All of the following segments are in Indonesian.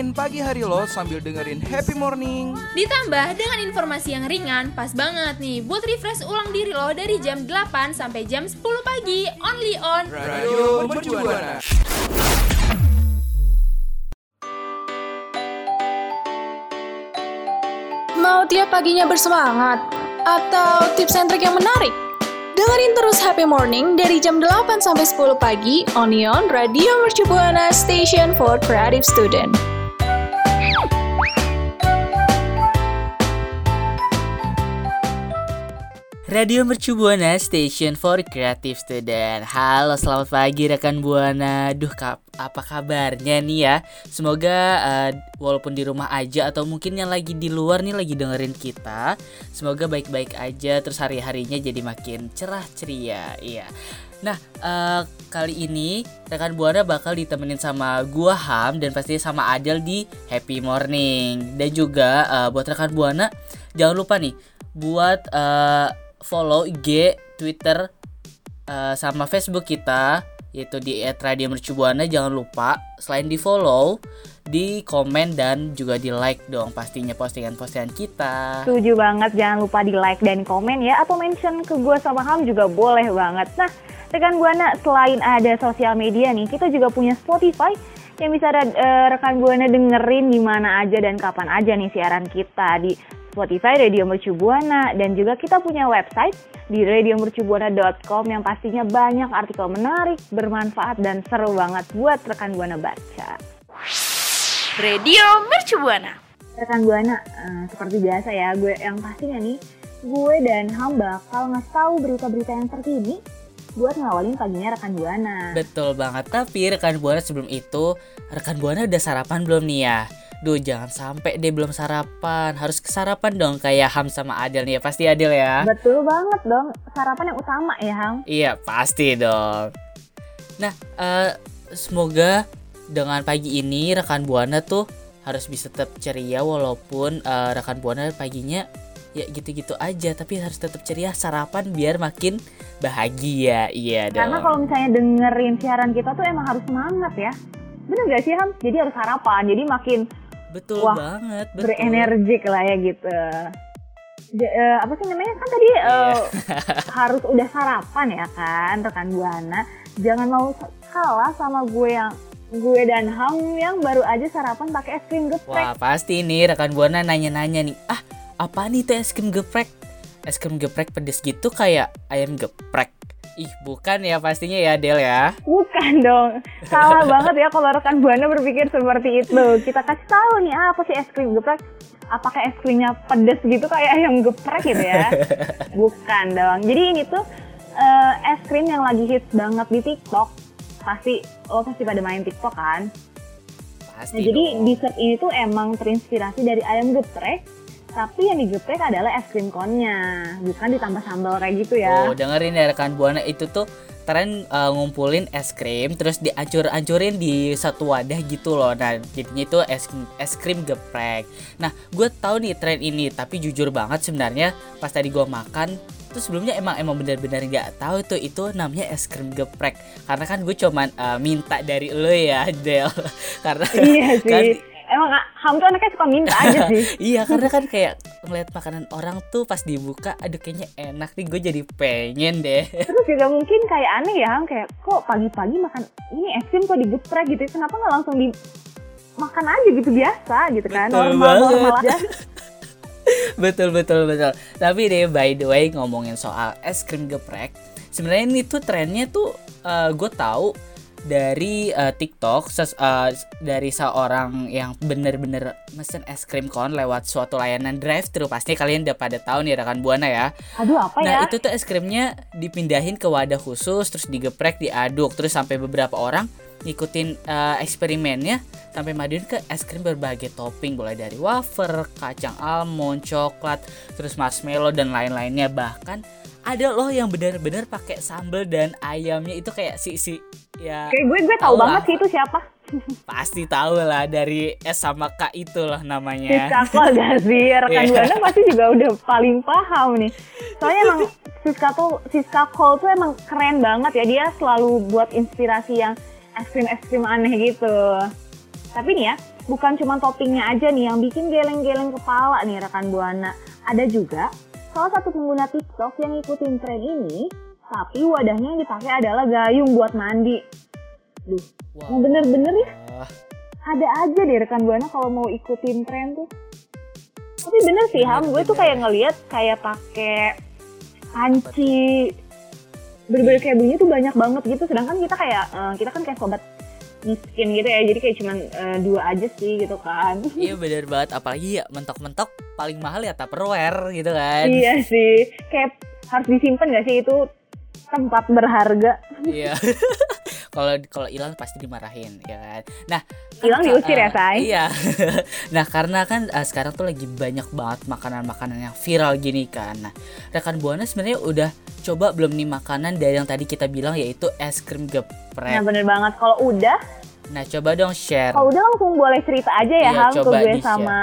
warnain pagi hari lo sambil dengerin happy morning. Ditambah dengan informasi yang ringan, pas banget nih buat refresh ulang diri lo dari jam 8 sampai jam 10 pagi, only on Radio Mercubuana. Mau tiap paginya bersemangat? Atau tips and trick yang menarik? Dengerin terus Happy Morning dari jam 8 sampai 10 pagi Onion Radio Mercu Buana Station for Creative Student. Radio Mercu Buana Station for Creative Student. Halo, selamat pagi rekan Buana. Duh, kap, apa kabarnya nih ya? Semoga eh, walaupun di rumah aja atau mungkin yang lagi di luar nih lagi dengerin kita, semoga baik-baik aja terus hari-harinya jadi makin cerah ceria. Iya. Nah, eh, kali ini rekan Buana bakal ditemenin sama gua Ham dan pastinya sama Adel di Happy Morning. Dan juga eh, buat rekan Buana jangan lupa nih buat eh, follow IG, Twitter, eh, sama Facebook kita yaitu di @radiomercubuana. Jangan lupa selain di follow di komen dan juga di like dong pastinya postingan-postingan kita. Setuju banget, jangan lupa di like dan komen ya. Atau mention ke gue sama Ham juga boleh banget. Nah, rekan Buana selain ada sosial media nih Kita juga punya Spotify. Yang bisa eh, rekan Buana dengerin di mana aja dan kapan aja nih siaran kita. Di Spotify Radio Mercu Buana Dan juga kita punya website di radiomercubuana.com Yang pastinya banyak artikel menarik, bermanfaat, dan seru banget buat rekan Buana baca. Radio Mercu Buana. rekan buana eh, seperti biasa ya gue yang pastinya nih gue dan Ham bakal ngasih tahu berita-berita yang terkini buat ngawalin paginya rekan buana. Betul banget tapi rekan buana sebelum itu rekan buana udah sarapan belum nih ya Duh jangan sampai deh belum sarapan. Harus sarapan dong kayak Ham sama Adel nih ya. Pasti Adel ya. Betul banget dong. Sarapan yang utama ya Ham. Iya pasti dong. Nah eh, semoga dengan pagi ini rekan buana tuh harus bisa tetap ceria walaupun eh, rekan buana paginya ya gitu-gitu aja. Tapi harus tetap ceria sarapan biar makin bahagia. Iya dong. karena kalau misalnya dengerin siaran kita tuh emang harus semangat ya. Bener gak sih Ham? Jadi harus sarapan. Jadi makin betul Wah, banget betul. berenergik lah ya gitu Ja- eh, apa sih namanya kan tadi eh, harus udah sarapan ya kan rekan buana jangan mau kalah sama gue yang gue dan Ham yang baru aja sarapan pakai es krim geprek Wah pasti nih rekan buana nanya-nanya nih ah apa nih tuh es krim geprek? Es krim geprek pedes gitu kayak ayam geprek. Ih bukan ya pastinya ya Del ya. bukan dong. Salah banget ya kalau rekan buana berpikir seperti itu. Kita kasih tahu nih apa sih es krim geprek? Apakah es krimnya pedes gitu kayak ayam geprek gitu ya? Bukan dong. Jadi ini tuh eh, es krim yang lagi hits banget di TikTok. Pasti lo pasti pada main TikTok kan? Pasti. Nah, jadi dong. dessert ini tuh emang terinspirasi dari ayam geprek, tapi yang digeprek adalah es krim connya, bukan ditambah sambal kayak gitu ya. Oh, dengerin ya rekan Buana itu tuh tren uh, ngumpulin es krim terus diancur-ancurin di satu wadah gitu loh. Nah, jadinya itu es es krim geprek. Nah, gue tahu nih tren ini, tapi jujur banget sebenarnya pas tadi gue makan tuh sebelumnya emang emang benar-benar nggak tahu tuh itu namanya es krim geprek karena kan gue cuman uh, minta dari lo ya Del karena iya sih. kan- Emang ah, Ham tuh anaknya suka minta aja sih. iya karena kan kayak ngeliat makanan orang tuh pas dibuka aduh kayaknya enak nih gue jadi pengen deh Terus juga mungkin kayak aneh ya, Ham kayak kok pagi-pagi makan ini es krim kok digeprek gitu, kenapa nggak langsung di makan aja gitu biasa gitu kan, Betul normal normal banget. aja. betul betul betul tapi deh by the way ngomongin soal es krim geprek sebenarnya ini tuh trennya tuh gue tahu dari eh, TikTok ses- eh, dari seorang yang bener-bener mesen es krim kon lewat suatu layanan drive thru pasti kalian udah pada tahu nih rekan buana ya. Aduh apa Nah ya? itu tuh es krimnya dipindahin ke wadah khusus terus digeprek diaduk terus sampai beberapa orang ngikutin eh, eksperimennya sampai maduin ke es krim berbagai topping. Mulai dari wafer, kacang almond, coklat, terus marshmallow dan lain-lainnya. Bahkan ada loh yang benar-benar pakai sambal dan ayamnya itu kayak si si ya Kayak gue gue tahu banget sih itu siapa. pasti tahu lah dari S sama K itu lah namanya. Siska Kol gak sih? Rekan Iya. Buana pasti juga udah paling paham nih. Soalnya emang Siska tuh Siska Kol tuh emang keren banget ya. Dia selalu buat inspirasi yang ekstrim-ekstrim aneh gitu. Tapi nih ya, bukan cuma toppingnya aja nih yang bikin geleng-geleng kepala nih rekan Buana. Ada juga salah satu pengguna TikTok yang ngikutin tren ini, tapi wadahnya yang dipakai adalah gayung buat mandi. Duh, yang bener-bener ya ada aja deh rekan buana kalau mau ikutin tren tuh. Tapi bener sih Ham, gue tuh kayak ngeliat kayak pakai panci bener-bener kayak bunyi tuh banyak banget gitu. Sedangkan kita kayak eh, kita kan kayak sobat miskin gitu ya, jadi kayak cuman eh, dua aja sih gitu kan. Iya bener banget apalagi ya mentok-mentok paling mahal ya Tupperware gitu kan. iya sih, kayak harus disimpan gak sih itu tempat berharga. Iya. Kalau kalau hilang pasti dimarahin ya kan. Nah, kan Hilang ka- diusir ya, eh, Say? Iya. nah, karena kan eh, sekarang tuh lagi banyak banget makanan-makanan yang viral gini kan. Nah, rekan Buana sebenarnya udah coba belum nih makanan dari yang tadi kita bilang yaitu es krim Nah geprek. bener banget, kalau udah, Nah, coba dong share. kalau udah langsung boleh cerita aja ya Iya, Ham ke gue sama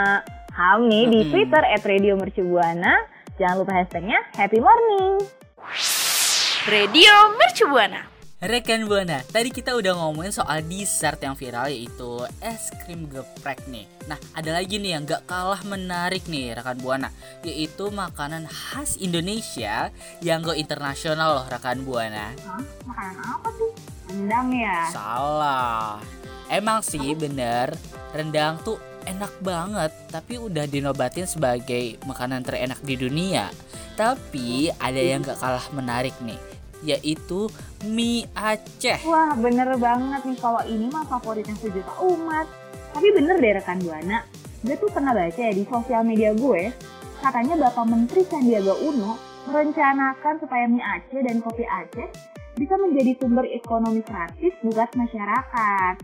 Ham nih di Mm-mm. Twitter @radiomercubuana. Jangan lupa hashtagnya Happy Morning. Radio Mercubuana. Rekan Buana, tadi kita udah ngomongin soal dessert yang viral yaitu es krim geprek nih. Nah, ada lagi nih yang gak kalah menarik nih rekan Buana, yaitu makanan khas Indonesia yang go internasional loh rekan Buana. Hah? Makanan apa tuh? Rendang ya? Salah. Emang sih bener, rendang tuh enak banget, tapi udah dinobatin sebagai makanan terenak di dunia. Tapi ada yang gak kalah menarik nih, yaitu mie Aceh. Wah bener banget nih kalau ini mah favoritnya sejuta umat. Tapi bener deh rekan Buana, gue tuh pernah baca ya di sosial media gue, katanya Bapak Menteri Sandiaga Uno merencanakan supaya mie Aceh dan kopi Aceh bisa menjadi sumber ekonomi gratis buat masyarakat.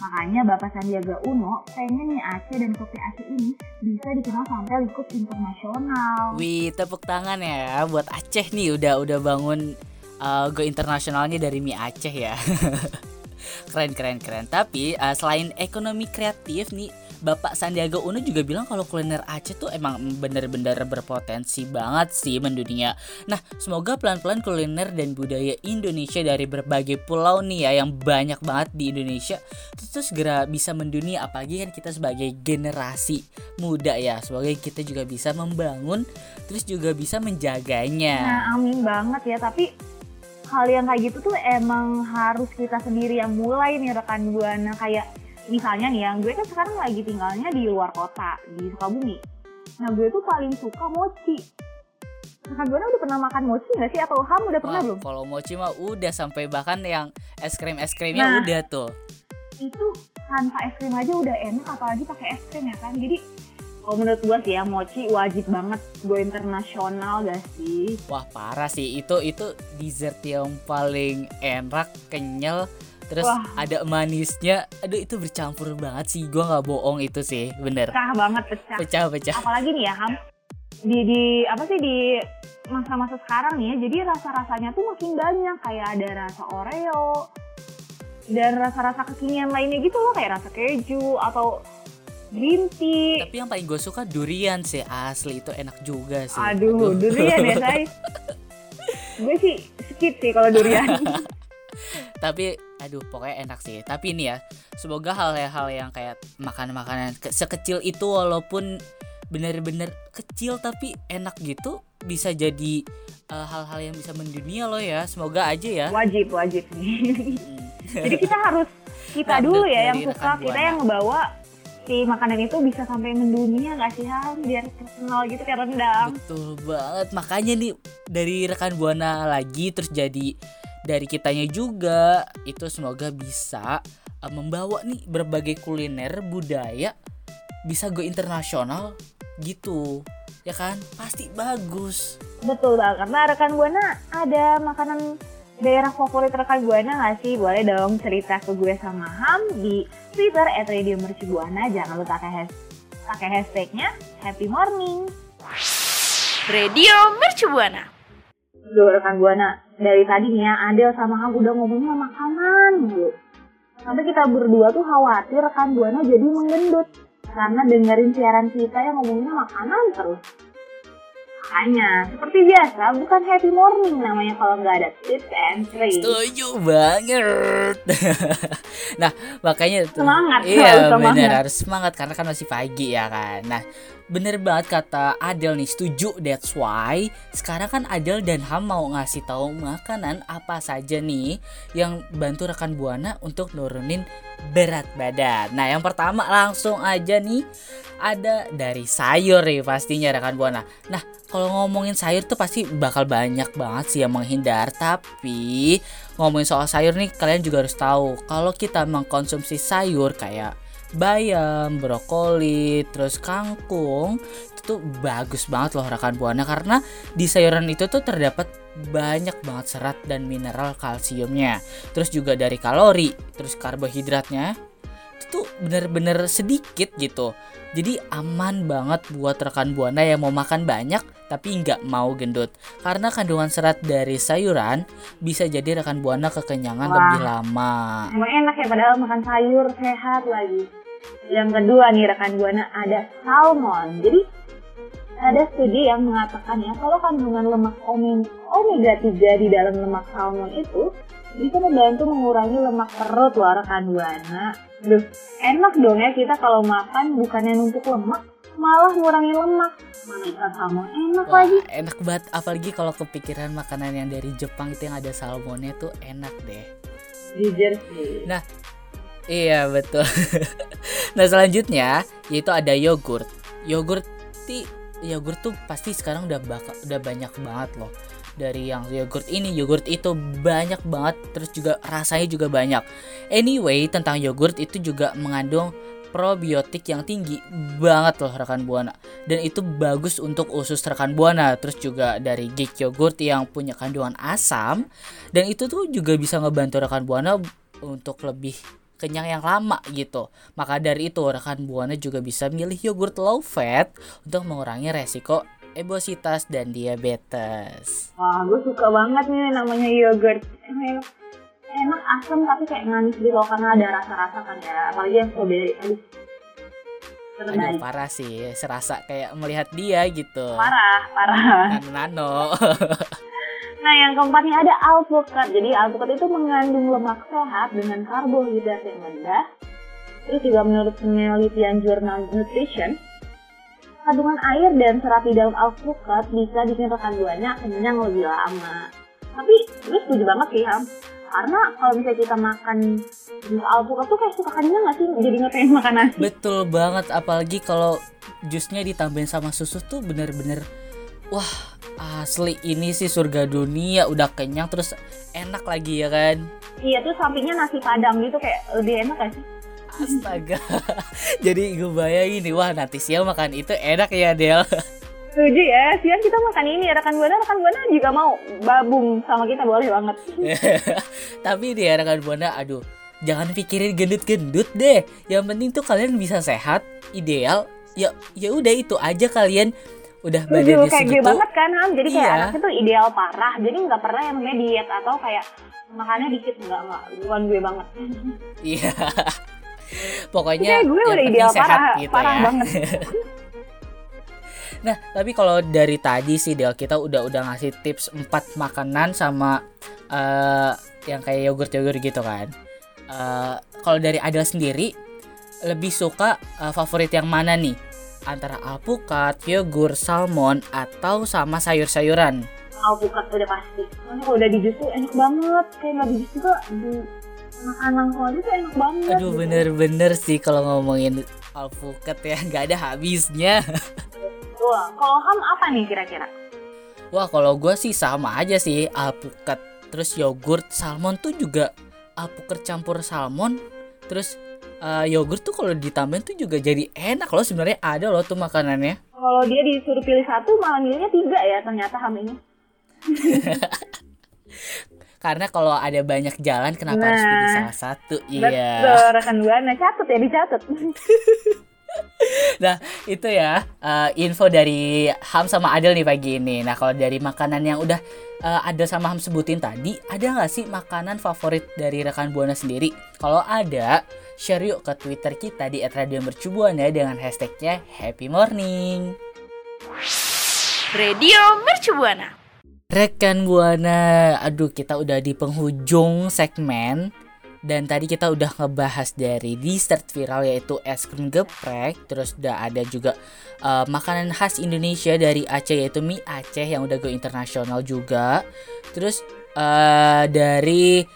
Makanya Bapak Sandiaga Uno pengen mie Aceh dan kopi Aceh ini bisa dikenal sampai lingkup internasional. Wih, tepuk tangan ya buat Aceh nih udah udah bangun uh, go internasionalnya dari mie Aceh ya. keren keren keren. Tapi uh, selain ekonomi kreatif nih Bapak Sandiaga Uno juga bilang kalau kuliner Aceh tuh emang bener-bener berpotensi banget sih mendunia. Nah, semoga pelan-pelan kuliner dan budaya Indonesia dari berbagai pulau nih ya yang banyak banget di Indonesia tuh segera bisa mendunia apalagi kan kita sebagai generasi muda ya. Semoga kita juga bisa membangun terus juga bisa menjaganya. Nah, amin banget ya. Tapi hal yang kayak gitu tuh emang harus kita sendiri yang mulai nih rekan buana kayak misalnya nih yang gue kan sekarang lagi tinggalnya di luar kota di Sukabumi. Nah, gue tuh paling suka mochi. Rekan buana udah pernah makan mochi nggak sih atau ham udah pernah Wah, belum? kalau mochi mah udah sampai bahkan yang es krim es krimnya Nah. udah tuh. Itu tanpa es krim aja udah enak apalagi pakai es krim ya kan. Jadi kalau menurut gue sih ya mochi wajib banget. Go internasional gak sih? Wah parah sih. Itu itu dessert yang paling enak kenyal. Terus Wah. ada manisnya. Aduh itu bercampur banget sih. Gua nggak bohong itu sih. Bener. Pecah banget pecah. pecah pecah. Apalagi nih ya Ham. Di di apa sih di masa-masa sekarang nih ya jadi rasa-rasanya tuh makin banyak. Kayak ada rasa Oreo dan rasa-rasa kekinian lainnya gitu loh. Kayak rasa keju atau green tea. Tapi yang paling gue suka durian sih asli itu enak juga sih. Aduh durian ya say. Gue sih skip sih kalau durian. Tapi aduh pokoknya enak sih. Tapi ini ya semoga hal-hal yang kayak makanan-makanan ke- sekecil itu walaupun bener-bener kecil tapi enak gitu bisa jadi eh, hal-hal yang bisa mendunia loh ya. Semoga aja ya. Wajib wajib nih. Hmm. jadi kita harus kita Nah, dulu ya yang suka kita Buana. yang ngebawa si makanan itu bisa sampai mendunia nggak sih Ham? Biar terkenal gitu kayak rendang. Betul banget. Makanya nih dari rekan Buana lagi terus jadi dari kitanya juga itu semoga bisa uh, membawa nih berbagai kuliner budaya bisa go internasional gitu. Ya kan? Pasti bagus. Betul banget, karena rekan Buana ada makanan daerah favorit rekan Buana nggak sih? Boleh dong cerita ke gue sama Ham di Twitter at Radio Mercubuana. Jangan lupa pakai has pakai hashtagnya Happy Morning. Radio Mercubuana. Duh rekan Buana, dari tadi nih ya Adel sama Ham udah ngomongnya makanan gitu. Sampai kita berdua tuh khawatir rekan Buana jadi menggendut. Karena dengerin siaran kita yang ngomongnya makanan terus. Makanya, seperti biasa, bukan happy morning namanya kalau nggak ada tips and tricks. Setuju banget. nah, makanya tuh. Semangat, Iya, semangat. bener harus semangat karena kan masih pagi ya kan. Nah, bener banget kata Adel nih, setuju that's why sekarang kan Adel dan Ham mau ngasih tahu makanan apa saja nih yang bantu rekan Buana untuk nurunin berat badan. Nah, yang pertama langsung aja nih ada dari sayur nih pastinya rekan Buana. Nah, kalau ngomongin sayur tuh pasti bakal banyak banget sih yang menghindar, tapi ngomongin soal sayur nih kalian juga harus tahu kalau kita mengkonsumsi sayur kayak bayam, brokoli, terus kangkung itu tuh bagus banget loh rekan buana karena di sayuran itu tuh terdapat banyak banget serat dan mineral kalsiumnya. Terus juga dari kalori, terus karbohidratnya tuh bener-bener sedikit gitu. Jadi aman banget buat rekan buana yang mau makan banyak tapi nggak mau gendut. Karena kandungan serat dari sayuran bisa jadi rekan buana kekenyangan Wah. lebih lama. Emang enak ya padahal makan sayur sehat lagi. Yang kedua nih rekan buana ada salmon. Jadi ada studi yang mengatakan ya kalau kandungan lemak ome- omega 3 di dalam lemak salmon itu bisa membantu mengurangi lemak perut loh rekan buana. Duh, enak dong ya kita kalau makan bukannya numpuk lemak, malah ngurangi lemak. Mana ikan salmon enak Wah, lagi. enak banget apalagi kalau kepikiran makanan yang dari Jepang itu yang ada salmonnya tuh enak deh. Jujur sih. Iya betul. nah selanjutnya yaitu ada yogurt. Yogurt ti yogurt tuh pasti sekarang udah bakal udah banyak banget loh. Dari yang yogurt ini, yogurt itu banyak banget terus juga rasanya juga banyak. Anyway, tentang yogurt itu juga mengandung probiotik yang tinggi banget loh rekan buana dan itu bagus untuk usus rekan buana terus juga dari Geek yogurt yang punya kandungan asam dan itu tuh juga bisa ngebantu rekan buana untuk lebih kenyang yang lama gitu. Maka dari itu rekan buana juga bisa milih yogurt low fat untuk mengurangi resiko obesitas dan diabetes. Wah, gue suka banget nih namanya yogurt. Enak, enak asam tapi kayak manis gitu karena ada rasa-rasa kan ya. Apalagi yang strawberry. Aduh. Parah sih, serasa kayak melihat dia gitu. Parah, parah. Nano-nano. Nah, yang keempatnya ada alpukat. Jadi alpukat itu mengandung lemak sehat dengan karbohidrat yang rendah. Terus juga menurut penelitian jurnal Nutrition, kandungan air dan serat di dalam alpukat bisa bikin rekan buahnya kenyang lebih lama. Tapi gue setuju banget sih, Ham. Karena kalau misalnya kita makan jus alpukat tuh kayak suka kenyang gak sih? Jadi nggak pengen makan nasi. Betul banget apalagi kalau jusnya ditambahin sama susu tuh bener-bener wah asli ini sih surga dunia udah kenyang terus enak lagi ya kan Iya tuh sampingnya nasi padang gitu kayak lebih enak gak sih? Astaga. Jadi gue bayangin nih wah nanti siang makan itu enak ya Del. Setuju ya, siang kita makan ini rekan buana, rekan buana juga mau babung sama kita boleh banget. tapi dia rekan buana aduh jangan pikirin gendut-gendut deh. Yang penting tuh kalian bisa sehat ideal ya ya udah itu aja kalian. Udah badannya kayak gue segitu banget kan Ham, jadi kayak Iya. anaknya tuh ideal parah, jadi nggak pernah yang namanya diet atau kayak makannya dikit nggak nggak bukan gue banget. iya pokoknya Kayak gue yang udah ideal sehat parah, gitu parah ya. banget. Nah, tapi kalau dari tadi sih Del kita udah udah ngasih tips 4 makanan sama eh yang kayak yogurt-yogurt gitu kan. Eh kalau dari Adel sendiri lebih suka eh, favorit yang mana nih? Antara alpukat, yogurt, salmon atau sama sayur-sayuran? Alpukat udah pasti. Soalnya kalau udah di jus tuh enak banget, kayak nggak di jus juga di makan langsung aja tuh enak banget. Aduh gitu. bener-bener sih kalau ngomongin alpukat ya nggak ada habisnya. Tuh, kalau Ham apa nih kira-kira? Wah kalau gue sih sama aja sih alpukat terus yogurt, salmon tuh juga alpukat campur salmon, terus eh, yogurt tuh kalau ditambahin tuh juga jadi enak loh sebenarnya ada loh tuh makanannya. Kalau dia disuruh pilih satu, malah milihnya tiga ya ternyata ham ini. Karena kalau ada banyak jalan kenapa harus Nah. pilih salah satu? Iya. Betul, rekan Buana. Catat ya, dicatat. Nah, itu ya eh, info dari Ham sama Adel nih pagi ini. Nah, kalau dari makanan yang udah eh, Adel sama Ham sebutin tadi, ada nggak sih makanan favorit dari rekan Buana sendiri? Kalau ada, share yuk ke Twitter kita di @radiomercubuana dengan hashtagnya Happy Morning. Radio Mercu Buana. Rekan Buana, aduh kita udah di penghujung segmen dan tadi kita udah ngebahas dari dessert viral yaitu es krim geprek, terus udah ada juga eh, makanan khas Indonesia dari Aceh yaitu mie Aceh yang udah go internasional juga. Terus eh, dari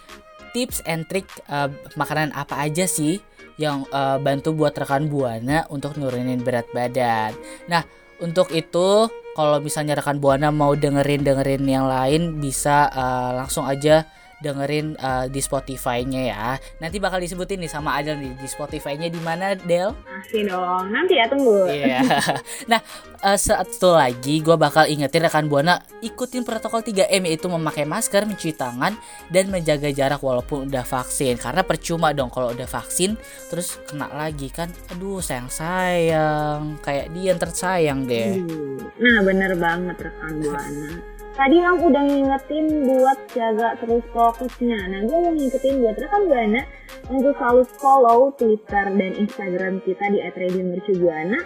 tips and trick eh, makanan apa aja sih yang eh, bantu buat rekan Buana untuk nurunin berat badan. Nah, untuk itu kalau misalnya rekan Buana mau dengerin dengerin yang lain bisa eh, langsung aja dengerin eh, di Spotify-nya ya. Nanti bakal disebutin nih sama Adel nih di Spotify-nya di mana Del? Masih dong. Nanti ya, tunggu. Iya. nah, eh, satu lagi gue bakal ingetin rekan Buana ikutin protokol 3M yaitu memakai masker, mencuci tangan dan menjaga jarak walaupun udah vaksin. Karena percuma dong kalau udah vaksin terus kena lagi kan. Aduh, sayang-sayang. Kayak dia yang tersayang deh. Hmm. Nah, bener banget rekan Buana. Tadi yang udah ngingetin buat jaga terus fokusnya. Nah, gue mau ngingetin buat rekan Buana untuk selalu follow Twitter dan Instagram kita di @radiomercubuana.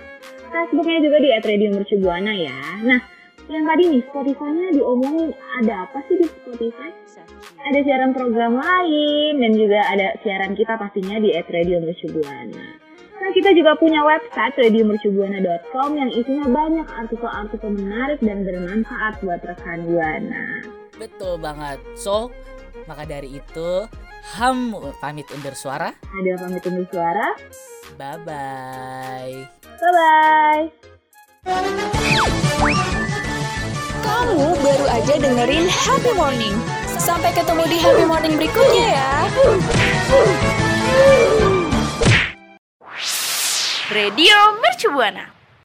Facebooknya juga di @radiomercubuana ya. Nah, yang tadi nih Spotify-nya diomongin ada apa sih di Spotify? Ada siaran program lain dan juga ada siaran kita pastinya di @radiomercubuana. Nah, kita juga punya website radiomercubuana.com yang isinya banyak artikel-artikel menarik dan bermanfaat buat rekan Buana. Betul banget. So, maka dari itu Ham pamit undur suara. Ada pamit undur suara. Bye bye. Bye-bye. Kamu baru aja dengerin Happy Morning. Sampai ketemu di Happy Morning berikutnya ya. Radio Mercu Buana.